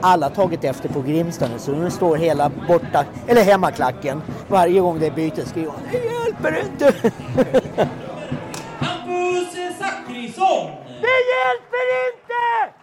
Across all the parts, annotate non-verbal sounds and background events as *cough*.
alla tagit efter på Grimsta nu så nu står hela borta, eller hemmaklacken varje gång det är byte skriver Det hjälper inte! Hampus Zachrisson! Det hjälper inte!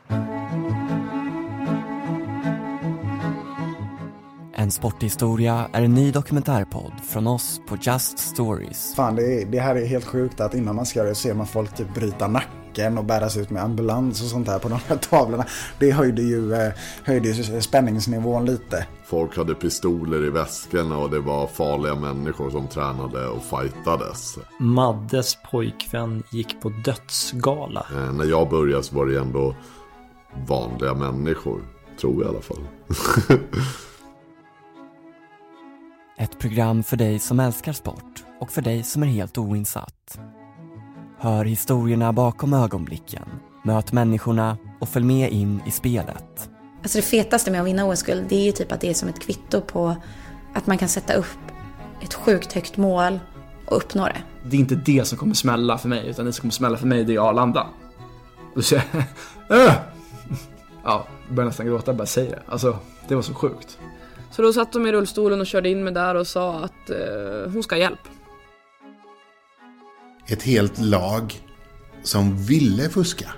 En sporthistoria är en ny dokumentärpodd från oss på Just Stories. Fan, det, är, det här är helt sjukt att innan man ska göra det ser man folk typ bryta nacken och bäras ut med ambulans och sånt här på de här *laughs* tavlorna. Det höjde ju, eh, höjde ju spänningsnivån lite. Folk hade pistoler i väskorna och det var farliga människor som tränade och fightades. Maddes pojkvän gick på dödsgala. Eh, när jag började så var det ändå vanliga människor. Tror jag i alla fall. *laughs* Ett program för dig som älskar sport och för dig som är helt oinsatt. Hör historierna bakom ögonblicken, möt människorna och följ med in i spelet. Alltså det fetaste med att vinna OS-guld det är ju typ att det är som ett kvitto på att man kan sätta upp ett sjukt högt mål och uppnå det. Det är inte det som kommer smälla för mig, utan det som kommer smälla för mig det är Arlanda. Då säger jag! Ja, jag börjar nästan gråta bara säger det. Alltså, det var så sjukt. Så då satt de i rullstolen och körde in mig där och sa att eh, hon ska ha hjälp. Ett helt lag som ville fuska.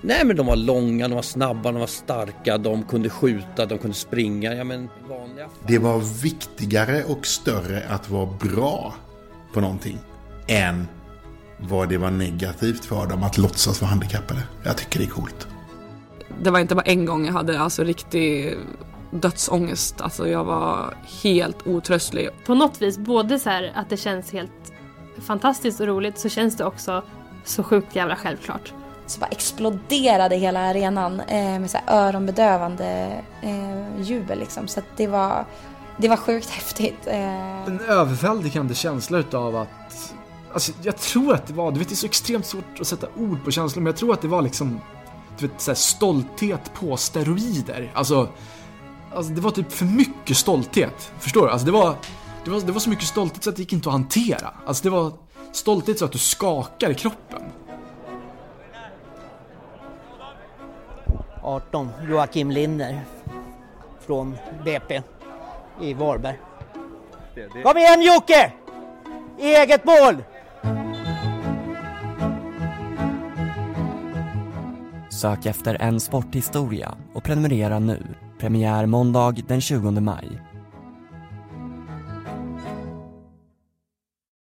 Nej men de var långa, de var snabba, de var starka, de kunde skjuta, de kunde springa. Ja men vanliga. Det var viktigare och större att vara bra på någonting än vad det var negativt för dem att låtsas vara handikappade. Jag tycker det är coolt. Det var inte bara en gång jag hade alltså riktig dödsångest. Alltså jag var helt otröstlig. På något vis, både så här att det känns helt fantastiskt och roligt så känns det också så sjukt jävla självklart. Så bara exploderade hela arenan eh, med så här öronbedövande eh, jubel liksom. Så att det var, det var sjukt häftigt. Eh. En överväldigande känsla utav att Alltså, jag tror att det var, du vet det är så extremt svårt att sätta ord på känslor, men jag tror att det var liksom du vet, så här, stolthet på steroider. Alltså, alltså, det var typ för mycket stolthet. Förstår du? Alltså, det, var, det, var, det var så mycket stolthet så att det gick inte att hantera. Alltså, det var stolthet så att du skakar i kroppen. 18, Joakim Linder från BP i Varberg. Kom igen Jocke! Eget mål! Sök efter En sporthistoria och prenumerera nu. Premiär måndag den 20 maj.